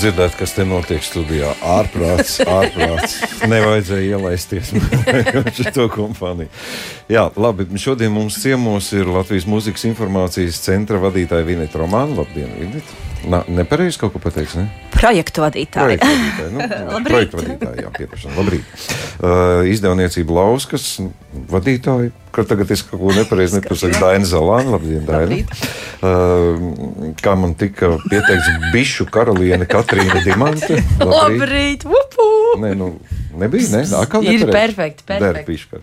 jūs dzirdētu, kas te notiek studijā. Ārprāts, ārprāts. Nevajadzēja ielaisties to kompāniju. Jā, labi. Šodien mums ciemos ir Latvijas Mūzikas informācijas centra vadītāja Vineta Romāna. Labdien, Vineta! Nepareizi kaut ko pateiks, ne? Projektu vadītāji. Projektu vadītāji, nu, projektu vadītāji jā, pieprašana. Labrīt. Uh, izdevniecība Lauskas vadītāji, ka tagad es kaut ko nepareizi nepasaku. Daina Zalāna, labdien, Daina. Uh, kā man tika pieteikts bišu karaliene Katrīna Dimante. Labrīt! Labrīt. Nē, nu, Nebija, ne? Atkal ir perfekti. perfekti.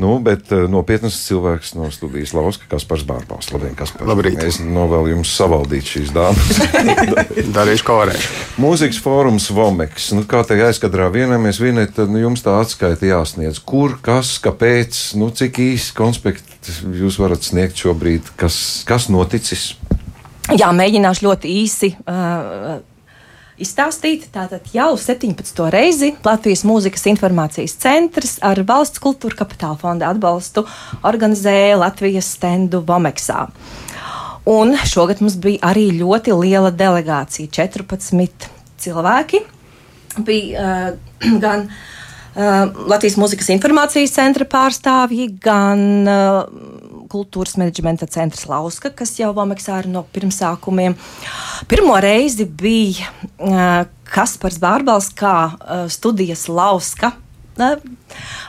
Nu, bet uh, nopietnas cilvēks no studijas Lauska, Kaspars Bārbals. Labdien, Kaspar. Labrīt. Es novēlu jums savaldīt šīs dāmas. Darīšu, ko varēšu. Mūzikas fórums Vomeks. Nu, kā te aizkadrā vienamies, vienēt, tad nu, jums tā atskaita jāsniedz. Kur, kas, kāpēc, nu, cik īsi konspekti jūs varat sniegt šobrīd, kas, kas noticis? Jā, mēģināšu ļoti īsi. Uh, izstāstīt. Tātad jau 17. reizi Latvijas Mūzikas informācijas centrs ar valsts kultūra kapitāla fonda atbalstu organizēja Latvijas stendu Vomeksā. Un šogad mums bija arī ļoti liela delegācija - 14 cilvēki. Bija uh, gan uh, Latvijas Mūzikas informācijas centra pārstāvji, gan uh, kultūras menedžmenta centrs Lauska, kas jau Vomeksā ir no pirmsākumiem. Pirmo reizi bija uh, Kaspars Bārbals kā uh, studijas Lauska uh,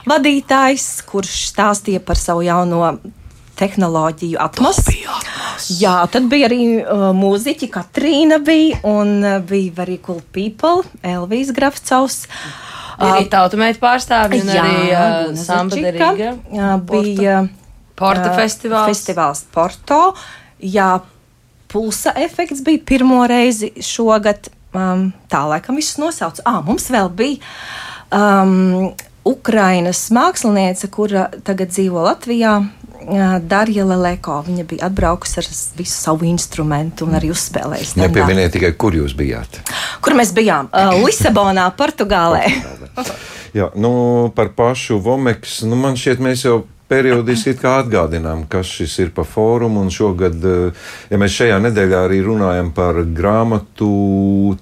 vadītājs, kurš stāstīja par savu jauno tehnoloģiju atmosfēru. Jā, tad bija arī uh, mūziķi, Katrīna bija, un uh, bija arī Cool People, Elvijas Grafcaus. Arī tautumēta pārstāvja un jā, arī uh, Samba Derīga. Bija Porta festivāls. Festivāls Porto. Jā, pulsa efekts bija pirmo reizi šogad. Um, tā laikam viss nosauca. Ah, mums vēl bija um, Ukrainas māksliniece, kura tagad dzīvo Latvijā. Darija Leleko. Viņa bija atbraukusi ar visu savu instrumentu un arī uzspēlējusi. Nepieminiet tikai, kur jūs bijāt. Kur mēs bijām? Lisabonā, Portugālē. Jā, nu, par pašu Vomeks. Nu, man šķiet, mēs jau periodiski atgādinām, kas šis ir pa fórumu. Un šogad, ja mēs šajā nedēļā arī runājam par grāmatu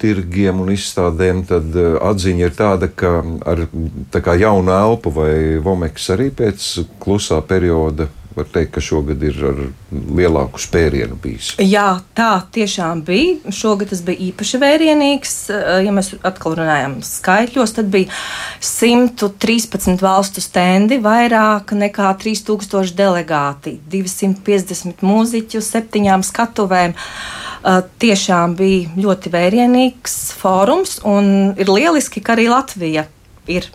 tirgiem un izstādēm, tad atziņa ir tāda, ka ar tā jaunu elpu vai vomeks arī pēc klusā perioda var teikt, ka šogad ir ar lielāku spērienu bijis. Jā, tā tiešām bija. Šogad tas bija īpaši vērienīgs. Eh, ja mēs atkal runājam skaitļos, tad bija 113 valstu stendi, vairāk nekā 3000 delegāti, 250 mūziķu, septiņām skatuvēm. Uh, tiešām bija ļoti vērienīgs fórums, un ir lieliski, ka arī Latvija ir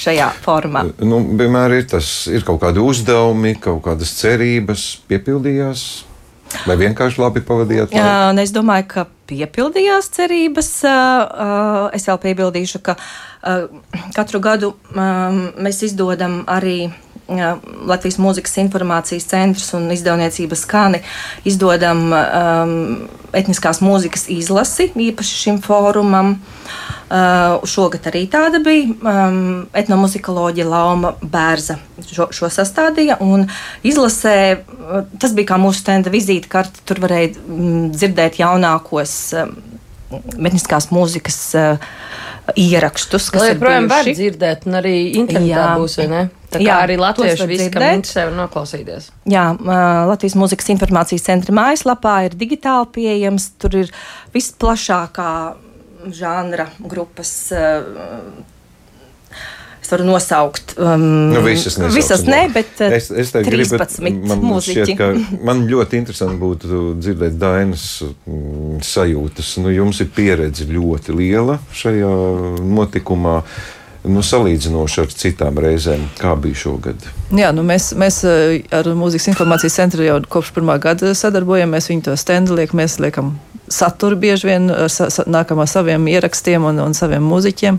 šajā formā? Nu, vienmēr ir tas, ir kaut kādi uzdevumi, kaut kādas cerības, piepildījās. Vai vienkārši labi pavadījāt? Jā, es domāju, ka piepildījās cerības. Es vēl piebildīšu, ka katru gadu mēs izdodam arī Latvijas Mūzikas informācijas centrs un izdevniecības skani izdodam um, etniskās mūzikas izlasi īpaši šim fórumam. Uh, šogad arī tāda bija. Um, etnomuzikoloģija Lauma Bērza šo, šo sastādīja. Izlasē tas bija kā mūsu stenda vizītkarte. Tur varēja mm, dzirdēt jaunākos um, etniskās mūzikas. Uh, ierakstus, kas Lai, ir projām var dzirdēt, un arī internetā jā. būs? Tā kā jā, arī latvieši visi, kam interesē, var noklausīties. Jā, Latvijas Mūzikas informācijas centra mājaslapā ir digitāli pieejams, tur ir visplašākā žanra grupas Es varu nosaukt. Um, nu, visas nesauksim, visas ne, bet uh, es, es 13 gribu, man mūziķi. Šķiet, man ļoti interesanti būtu dzirdēt Dainas mm, sajūtas. Nu, jums ir pieredze ļoti liela šajā notikumā. Nu, salīdzinoši ar citām reizēm, kā bija šogad. Jā, nu mēs, mēs uh, ar Mūzikas informācijas centru jau kopš pirmā gada sadarbojamies. Viņi to stendu liek, mēs liekam saturu bieži vien ar sa, sa, nākamā saviem ierakstiem un, un saviem mūziķiem.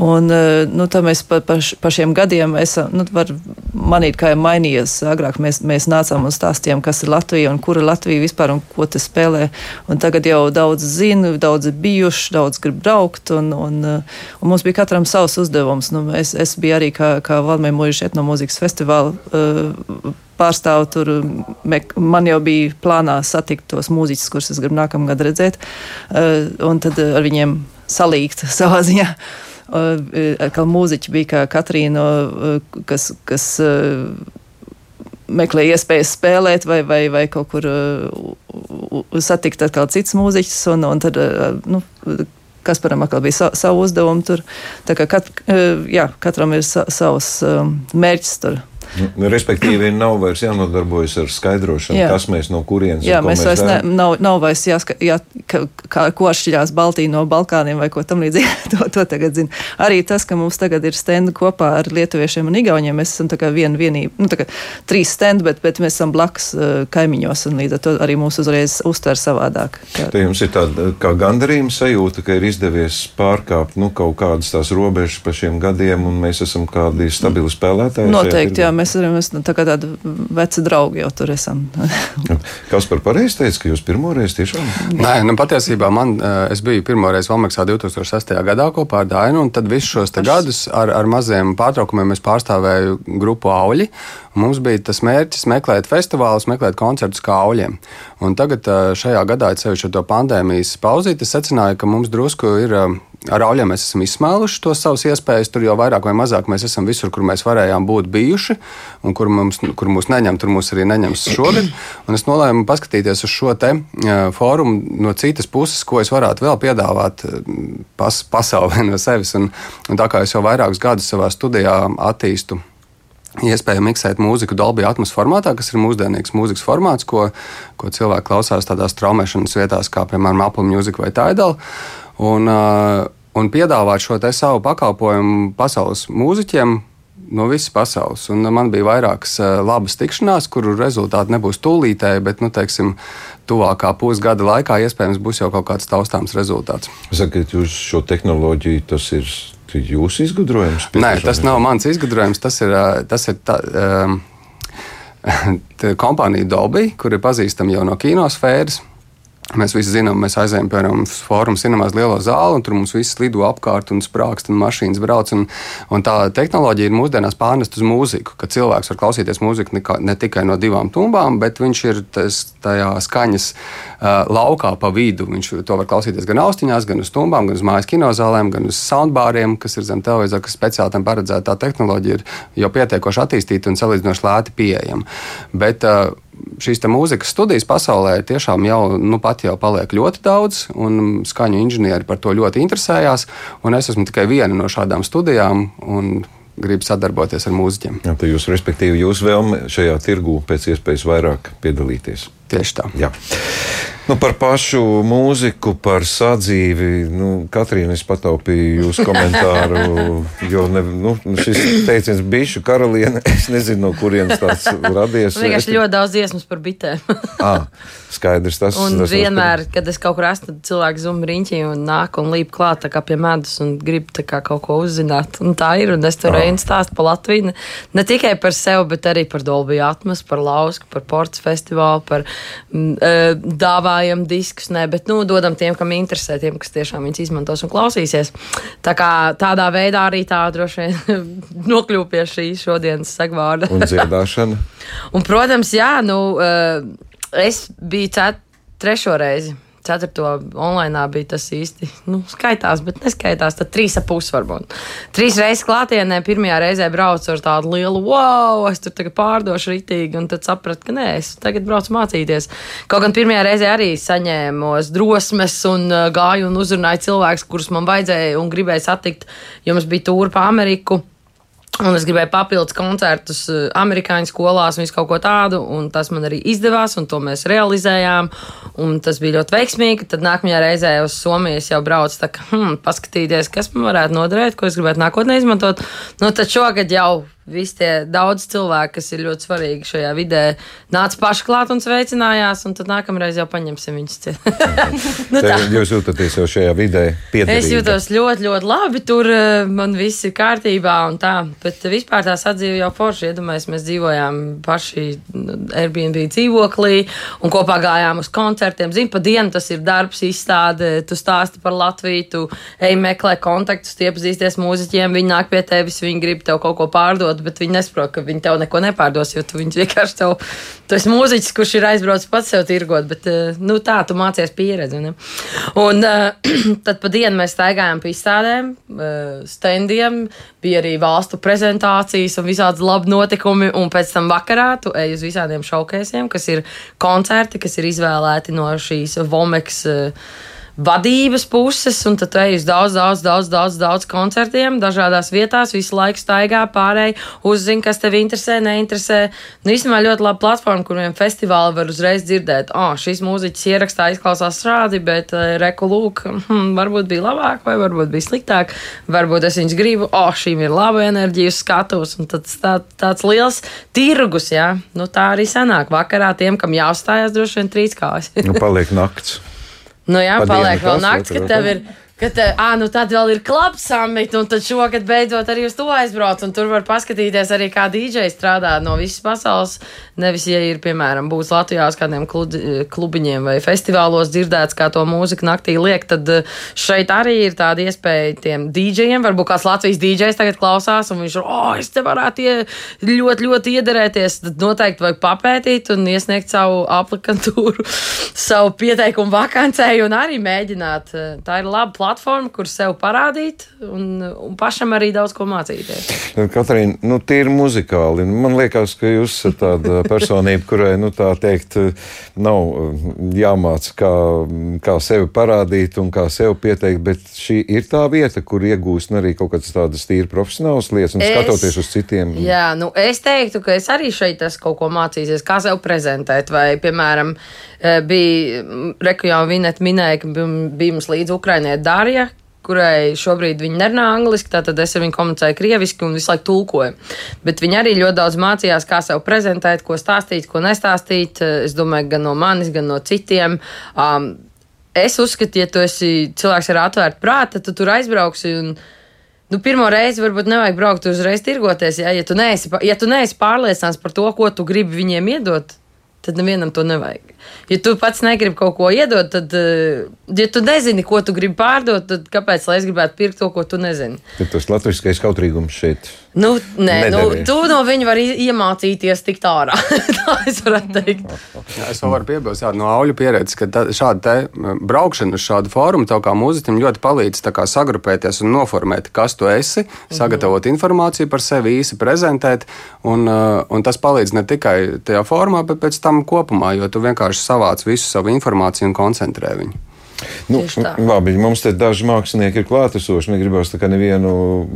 Un, e, nu, mēs pa, pa, pa šiem gadiem esam, nu, var manīt, kā ir mainījies. Agrāk mēs, mēs nācām un stāstījām, kas ir Latvija un kura Latvija vispār un ko te spēlē. Un tagad jau daudz zinu, daudz ir bijuši, daudz grib braukt, un, un, e, un mums bija katram savs uzdevums. Nu, es, es biju arī kā, kā Valmē Mūža etnomūzikas festivāla uh, pārstāvu tur. Man jau bija plānā satikt tos mūziķus, kurus es gribu nākamgad redzēt, un tad ar viņiem salīgt savā ziņā. Kā mūziķi bija kā Katrīna, kas, kas meklē iespējas spēlēt vai, vai, vai kaut kur satikt atkal cits mūziķis. Un, un tad, nu, Kasparam atkal bija sa, savu uzdevumu tur. Tā kā kat, jā, katram ir sa, savs mērķis tur respektīvi, nav vairs jānodarbojas ar skaidrošanu, jā. kas mēs no kurienes Jā, mēs vairs ne, nav, nav vairs jāska, jā, ka, kā, ko atšķirās Baltija no Balkāniem vai ko tam līdzīgi. to, to tagad zinu. Arī tas, ka mums tagad ir stendi kopā ar lietuviešiem un igauniem, mēs esam tā kā viena vienība, nu tā kā trīs stendi, bet, bet mēs esam blakus uh, kaimiņos un līdz ar to arī mūs uzreiz uztver savādāk. Te jums ir tāda kā gandarījuma sajūta, ka ir izdevies pārkāpt nu, kaut kādas tās robežas pa šiem gadiem un mēs esam kādi stabili spēlētāji. Noteikti, jā, mēs, mēs nu, tā kā tādi veci draugi jau tur esam. Kas par pareizi teica, ka jūs pirmoreiz tiešām? Nē, nu, patiesībā man, eh, es biju pirmoreiz Valmeksā 2006. gadā kopā ar Dainu, un tad visus šos gadus ar, ar maziem pārtraukumiem es pārstāvēju grupu Auļi. Mums bija tas mērķis meklēt festivālus, meklēt koncertus kā auļiem. Un tagad eh, šajā gadā, ceļš ar to pandēmijas pauzīti, secināju, ka mums drusku ir eh, ar auļiem mēs esam izsmēluši tos savus iespējas. Tur jau vairāk vai mazāk mēs esam visur, kur mēs varējām būt bijuši, un kur, mums, kur mūs neņem, tur mūs arī neņems šogad. Un es nolēmu paskatīties uz šo te fórumu no citas puses, ko es varētu vēl piedāvāt pas, pasaulē no sevis. Un, un tā kā es jau vairākus gadus savā studijā attīstu iespēja miksēt mūziku Dolby Atmos formātā, kas ir mūsdienīgs mūzikas formāts, ko, ko cilvēki klausās tādās traumēšanas vietās, kā piemēram Apple Music vai Tidal un, un piedāvāt šo savu pakalpojumu pasaules mūziķiem. No visas pasaules. Un man bija vairākas labas tikšanās, kuru rezultāti nebūs tūlītēji, bet, nu, teiksim, tuvākā pusgada laikā iespējams būs jau kaut kāds taustāms rezultāts. Sakiet, jūs šo tehnoloģiju tas ir jūsu izgudrojums? Nē, tas nav mans izgudrojums. Tas ir, tas ir tā, um, kompānija Dolby, kur ir pazīstama jau no kinosfēras. Mēs visi zinām, mēs aizējām, piemēram, fórumu cinemās lielo zāli, un tur mums viss lido apkārt un sprākst, un mašīnas brauc. Un, un tā tehnoloģija ir mūsdienās pārnest uz mūziku, ka cilvēks var klausīties mūziku ne, ne tikai no divām tumbām, bet viņš ir tas, tajā skaņas uh, laukā pa vidu. Viņš to var klausīties gan austiņās, gan uz tumbām, gan uz mājas kinozālēm, gan uz soundbāriem, kas ir zem televizora, kas speciāli tam paredzēta. Tā tehnoloģija ir jau pietiekoši attīstīta un salīdzinoši lēti pieejama. Bet, uh, šīs mūzikas studijas pasaulē tiešām jau, nu, jau paliek ļoti daudz, un skaņu inženieri par to ļoti interesējās. Es esmu tikai viena no šādām studijām. Gribu sadarboties ar mūziķiem. Jā, tad jūs, respektīvi, jūs vēlaties šajā tirgū pēc iespējas vairāk piedalīties. Tieši tā. Jā. Nu, par pašu mūziku, par sadzīvi. Nu, Katrīna, es pataupīju jūsu komentāru, jo ne, nu, šis teiciens bišu karaliene, es nezinu, no kurienes tas radies. Vienkārši ļoti daudz dziesmas par bitēm. ah, skaidrs tas. Un tas vienmēr, kad es kaut kur esmu, tad cilvēki zuma riņķī un nāk un līp klāt kā pie medus un grib kaut ko uzzināt. Un tā ir, un es tur eju stāstu par Latviju. Ne, ne tikai par sevi, bet arī par Dolby Atmas, par Lausku, par Ports festivālu, par mm, dāvā piedāvājam diskus, ne, bet nu, dodam tiem, kam interesē, tiem, kas tiešām viņus izmantos un klausīsies. Tā kā tādā veidā arī tā droši vien nokļūst pie šīs šodienas segvārda. un dziedāšana. un, protams, jā, nu, eh, es biju cet, trešo reizi ceturto online bija tas īsti nu, skaitās, bet neskaitās. Tad trīs ap pusi varbūt. Trīs reizes klātienē, pirmajā reizē braucu ar tādu lielu wow, es tur tagad pārdošu ritīgi, un tad sapratu, ka nē, es tagad braucu mācīties. Kaut gan pirmajā reizē arī saņēmu drosmes un uh, gāju un uzrunāju cilvēkus, kurus man vajadzēja un gribēju satikt, jo mums bija tūri pa Ameriku. Un es gribēju papildus koncertus eh, amerikāņu skolās un visu kaut ko tādu, un tas man arī izdevās, un to mēs realizējām. Un tas bija ļoti veiksmīgi. Tad nākamajā reizē uz Somijas jau braucu, tā kā hmm, paskatīties, kas man varētu noderēt, ko es gribētu nākotnē izmantot. Nu, tad šogad jau visi tie daudz cilvēki, kas ir ļoti svarīgi šajā vidē, nāca paši klāt un sveicinājās, un tad nākamreiz jau paņemsim viņus ciet. nu, tā. Jūs jūtaties jau šajā vidē piederīga. Es jūtos ļoti, ļoti labi, tur eh, man viss ir kārtībā un tā, bet vispār tā sadzīve jau forši, iedomājies, mēs dzīvojām paši nu, Airbnb dzīvoklī un kopā gājām uz koncertiem. Zini, pa dienu tas ir darbs, izstāde, tu stāsti par Latviju, tu ej meklē kontaktus, tie pazīsties mūziķiem, viņi nāk pie tevis, viņi grib tev kaut ko pārdot pārdot, bet viņi nesaprot, ka viņi tev neko nepārdos, jo tu vienkārši tev, tu esi mūziķis, kurš ir aizbraucis pats sev tirgot, bet eh, nu, tā tu mācies pieredzi. Ne? Un uh, tad pa dienu mēs staigājām pa izstādēm, uh, standiem, bija arī valstu prezentācijas un visādi labi notikumi, un pēc tam vakarā tu ej uz visādiem šaukēsiem, kas ir koncerti, kas ir izvēlēti no šīs Vomeks. Uh, vadības puses, un tad ej uz daudz, daudz, daudz, daudz, daudz koncertiem, dažādās vietās, visu laiku staigā pārēji, uzzina, kas tev interesē, neinteresē. Nu, īstenībā ļoti laba platforma, kuriem festivāli var uzreiz dzirdēt, ah, oh, šis mūziķis ierakstā izklausās strādi, bet uh, reku lūk, hmm, varbūt bija labāk, vai varbūt bija sliktāk, varbūt es viņus gribu, oh, šīm ir laba enerģija uz skatuves, un tad tā, tāds liels tirgus, jā, nu tā arī sanāk vakarā tiem, kam jāuzstājās droši vien trīs kājas. nu, paliek nakts. Nu jā, Pa paliek vēl naktis, kad tev ir. Ka te, à, nu tad vēl ir klubs samit, un tad šogad beidzot arī uz to aizbrauc. Tur var paskatīties arī, kā DJ strādā no visas pasaules. Nevis, ja ir, piemēram, būs Latvijā uz kādiem kludi, klubiņiem vai festivālos dzirdēts, kā to mūziku naktī liek, tad eh, šeit arī ir tāda iespēja tiem DJiem. Varbūt kāds Latvijas DJs tagad klausās, un viņš ir, oh, es te varētu ie, ļoti, ļoti iederēties. Tad noteikti vajag papētīt un iesniegt savu aplikantūru, savu pieteikumu vakancei un arī mēģināt. eh, Tā ir laba platforma, kur sev parādīt un, un pašam arī daudz ko mācīties. Katrīna, nu, tīri muzikāli. Man liekas, ka jūs esat tāda personība, kurai, nu, tā teikt, nav eh, jāmāca, kā, kā sevi parādīt un kā sevi pieteikt, bet šī ir tā vieta, kur iegūst nu, arī kaut kādas tādas tīri profesionālas lietas un Es- skatoties uz citiem. Jā, nu es teiktu, ka es arī šeit esmu kaut ko mācījies, kā sev prezentēt. Vai, piemēram, eh, bija Reku jau Vinet minēja, ka bija, mums līdzi Ukrainē Darija. Kurai šobrīd viņa nerunā angliski, tad es ar viņu komunicēju krieviski un visu laiku tulkoju. Bet viņa arī ļoti daudz mācījās, kā sev prezentēt, ko stāstīt, ko nestāstīt. Es domāju, gan no manis, gan no citiem. Um, es uzskatu, ja tu esi cilvēks ar atvērtu prātu, tad tu tur aizbrauksi un Nu, pirmo reizi varbūt nevajag braukt uzreiz tirgoties. Ja, ja, tu neesi, ja tu neesi pārliecināts par to, ko tu gribi viņiem iedot, tad nevienam to nevajag. Ja tu pats negribi kaut ko iedot, tad, eh, ja tu nezini, ko tu gribi pārdot, tad kāpēc lai es gribētu pirkt to, ko tu nezini? Tad tas latviskais kautrīgums šeit. Nu, nē, nu, Nederēs. tu no viņa vari iemācīties tikt ārā. Tā es varētu teikt. Jā, es vēl varu piebilst jā, no auļu pieredzes, ka tā, šāda braukšana uz šādu fórumu tev kā mūziķim ļoti palīdz kā sagrupēties un noformēt, kas tu esi, sagatavot informāciju par sevi, īsi prezentēt. Un, uh, un tas palīdz ne tikai tajā formā, bet pēc tam kopumā, jo tu vienkārši savāc visu savu informāciju un koncentrē viņu. Nu, tā. labi, mums te daži mākslinieki ir klātesoši. Negribas tā kā nevienu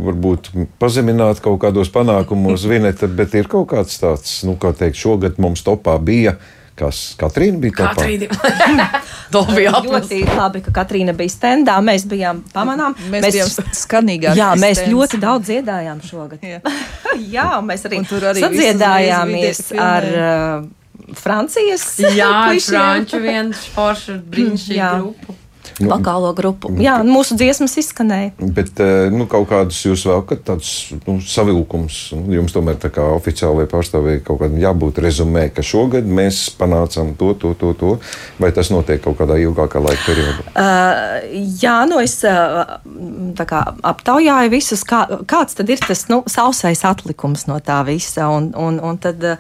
varbūt pazemināt kaut kādos panākumos, vineta, bet ir kaut kāds tāds, nu, kā teikt, šogad mums topā bija. Kas Katrīna bija topā? Katrīna. to bija. Ļoti labi, ka Katrīna bija standā. Mēs bijām pamanām. Mēs, mēs bijām skanīgākie. Jā, mēs stands. ļoti daudz dziedājām šogad. Jā. jā, mēs arī, Un arī sadziedājāmies ar uh, Francijas Jā. Franču viens foršs brīnišķīgs Jā. grupu. Nu, Vokālo grupu. Jā, mūsu dziesmas izskanēja. Bet eh, nu, kaut kādus jūs vēl tādus nu, savilkums. Nu, Jums tomēr tā kā oficiālajai pārstāvēji kaut kādam jābūt rezumē, ka šogad mēs panācām to, to, to, to. Vai tas notiek kaut kādā ilgākā laika periodā? Uh, jā, nu es tā kā aptaujāju visus, kā, kāds tad ir tas nu, sausais atlikums no tā visa. Un, un, un tad uh,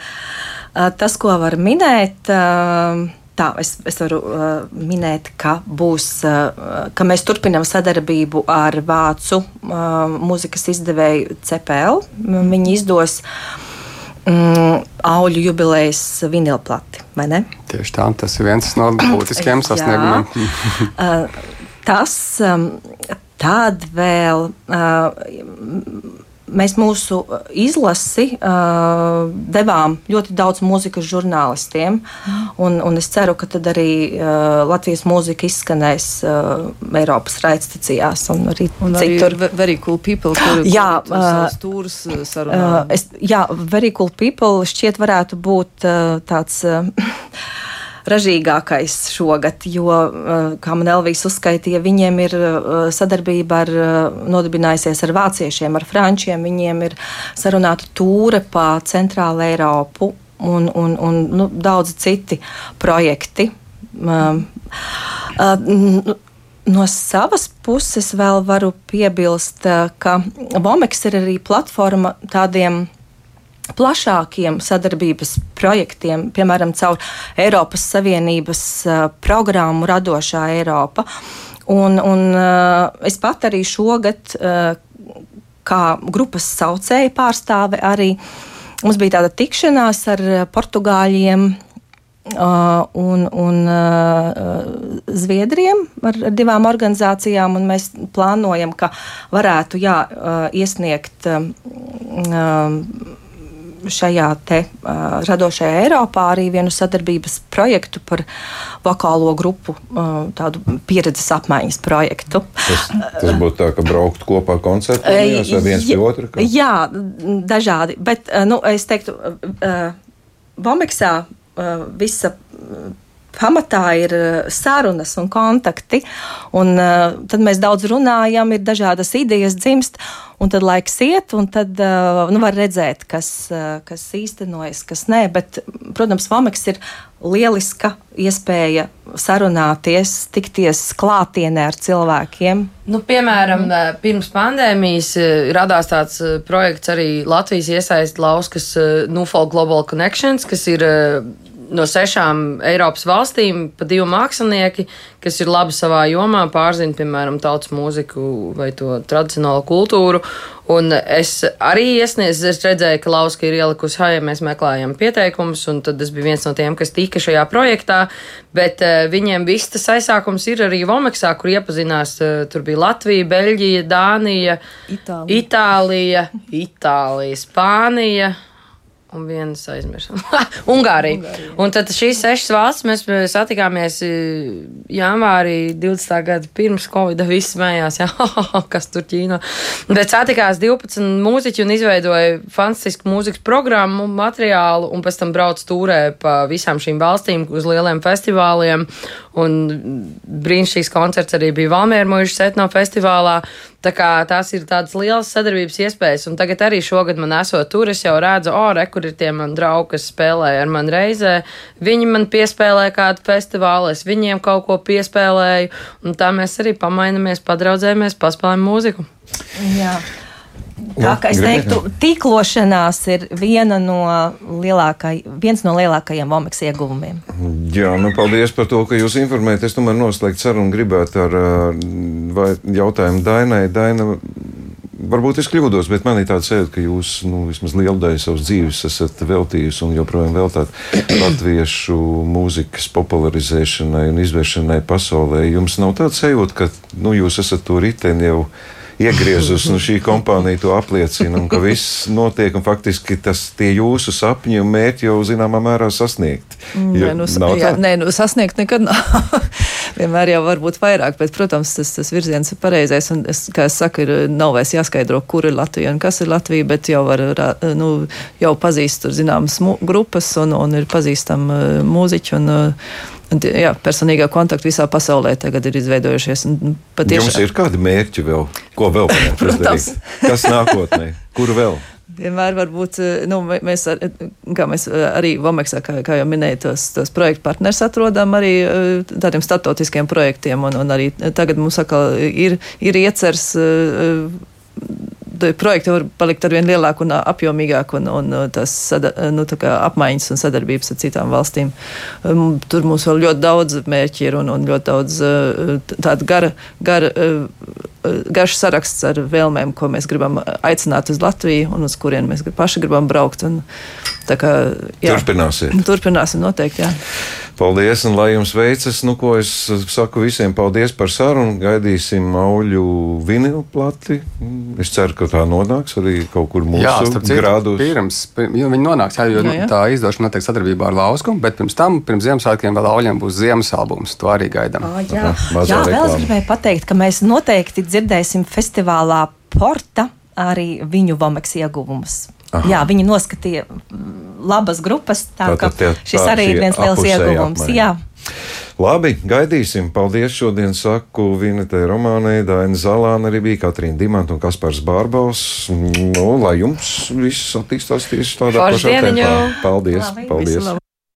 tas, ko var minēt. Uh, Tā, es, es varu uh, minēt, ka, būs, uh, ka mēs turpinām sadarbību ar vācu uh, mūzikas izdevēju CPL. Viņi izdos mm, auļu jubilejas vinilplati, vai ne? Tieši tā, tas ir viens no būtiskiem sasniegumiem. Uh, tas um, tad vēl. Uh, Mēs mūsu izlasi uh, devām ļoti daudz mūzikas žurnālistiem, un, un es ceru, ka tad arī uh, Latvijas mūzika izskanēs uh, Eiropas raidstacijās un arī Un arī citur. ve- very cool people, kur Jā, uh, stūrus uh, sarunā. Uh, es, jā, very cool people šķiet varētu būt uh, tāds. Uh, Ražīgākais šogad, jo, uh, kā man Elvijas uzskaitīja, viņiem ir uh, sadarbība ar, uh, nodibinājusies ar vāciešiem, ar frančiem. Viņiem ir sarunāta tūre pa centrālu Eiropu un, un, un nu, daudz citi projekti. Uh, nu, No savas puses vēl varu piebilst, uh, ka Vomeks ir arī platforma tādiem plašākiem sadarbības projektiem, piemēram, caur Eiropas Savienības programmu Radošā Eiropa. Un, un es pat arī šogad, kā grupas saucēja pārstāve, arī mums bija tāda tikšanās ar portugāļiem. Uh, un, un uh, Zviedriem ar, ar divām organizācijām, mēs plānojam, ka varētu jā, uh, iesniegt uh, šajā te uh, radošajā Eiropā arī vienu sadarbības projektu par vokālo grupu, uh, tādu pieredzes apmaiņas projektu. Tas, tas būtu tā, ka braukt kopā koncertos vai viens pie otra? Kā? Jā, dažādi, bet, nu, es teiktu, Vomeksā uh, visa pamatā ir sarunas un kontakti. Un, uh, tad mēs daudz runājam, ir dažādas idejas dzimst, un tad laiks iet, un tad uh, nu, var redzēt, kas, kas īstenojas, kas nē. Bet, protams, Vomeks ir lieliska iespēja sarunāties, tikties klātienē ar cilvēkiem. Nu, piemēram, mm. pirms pandēmijas radās tāds projekts arī Latvijas iesaist Lauskas Nufol Global Connections, kas ir no sešām Eiropas valstīm pa divi mākslinieki, kas ir labi savā jomā, pārzina, piemēram, tautas mūziku vai to tradicionālo kultūru. Un es arī iesniedzu, es redzēju, ka Lauska ir ielikusi, hei, mēs meklējam pieteikumus, un tad es biju viens no tiem, kas tika šajā projektā, bet uh, viņiem viss tas aizsākums ir arī Vomeksā, kur iepazinās, uh, tur bija Latvija, Beļģija, Dānija, Itālija, Itālija, Itālija Spānija un vienas aizmirsām. Ungārija. Ungārija. Un tad šīs sešas valsts mēs satikāmies e, janvārī 20. gada pirms Covid. Visi smējās, jā, kas tur ķīno. Bet satikās 12 mūziķi un izveidoja fantastisku mūzikas programmu, materiālu, un pēc tam brauc tūrē pa visām šīm valstīm uz lieliem festivāliem. Un brīnišķīgs koncerts arī bija Valmēra mūža etno festivālā. Tā kā tās ir tādas lielas sadarbības iespējas, un tagad arī šogad man esot tur, es jau redzu, o, re, kur ir tie mani draugi, kas spēlēja ar mani reizē. Viņi man piespēlēja kādu festivālu, es viņiem kaut ko piespēlēju, un tā mēs arī pamainamies, padraudzējamies, paspēlējam mūziku. Jā. Tā kā es teiktu, tīklošanās ir viena no lielākaj, viens no lielākajiem Vomeks ieguvumiem. Jā, nu paldies par to, ka jūs informējat. Es tomēr noslēgt sarunu gribētu ar vai, jautājumu Dainai. Daina, varbūt es kļūdos, bet man ir tāds sajūta, ka jūs nu, vismaz lielu daļu savas dzīves esat veltījusi un joprojām veltāt latviešu mūzikas popularizēšanai un izvēršanai pasaulē. Jums nav tāds sajūta, ka nu, jūs esat to riteni jau iegriezus, un šī kompānija to apliecina, un ka viss notiek, un faktiski tas tie jūsu sapņi un mērķi jau zināmā mērā sasniegt. Nē, nu, jā, nē, nu, sasniegt nekad nav. Vienmēr jau var būt vairāk, bet, protams, tas, tas virziens ir pareizais, un, es, kā es saku, ir, nav vairs jāskaidro, kur ir Latvija un kas ir Latvija, bet jau var, nu, jau pazīst tur zināmas grupas, un, un ir pazīstami uh, mūziķi, un, uh, Jā, personīgā kontakta visā pasaulē tagad ir izveidojušies. Patiešām. Jums ir kādi mērķi vēl? Ko vēl panākt? Kas nākotnē? Kur vēl? Vienmēr var būt, nu, mēs, ar, kā mēs arī Vomeksā, kā, kā jau minēju, tos, tos projektu partners atrodam arī tādiem startautiskiem projektiem, un, un arī tagad mums atkal ir, ir iecers projekti var palikt ar vien lielāku un apjomīgāku, un, un tas sada, nu, apmaiņas un sadarbības ar citām valstīm. Um, tur mums vēl ļoti daudz mērķi ir un, un ļoti daudz tādu gara, gara, garš saraksts ar vēlmēm, ko mēs gribam aicināt uz Latviju un uz kurien mēs paši gribam braukt. Un, kā, jā, Turpināsim. Turpināsim noteikti, jā. Paldies, un lai jums veicas. Nu, ko es saku visiem, paldies par sarunu. Gaidīsim auļu vinilu plati. Es ceru, ka tā nonāks arī kaut kur mūsu jā, grādos. Pirms, pirms viņi nonāks, jā, jo jā, jā. tā izdošana notiek sadarbībā ar Lausku, bet pirms tam, pirms Ziemassvētkiem vēl auļiem būs ziemas albums. To arī gaidām. Oh, jā, Aha, jā vēl es gribēju pateikt, ka mēs noteikti dzirdēsim festivālā Porta arī viņu Vomeks ieguvumus. Aha. Jā, viņi noskatīja labas grupas. Tā, tā, tā, tā šis arī ir viens liels ieguvums. Jā. Labi, gaidīsim. Paldies šodien saku Vinetē Romānai, Daina Zalāna arī bija, Katrīna Dimanta un Kaspars Bārbaus. Nu, lai jums viss attīstās tieši tādā pašā tempā. Paldies! Labi, paldies.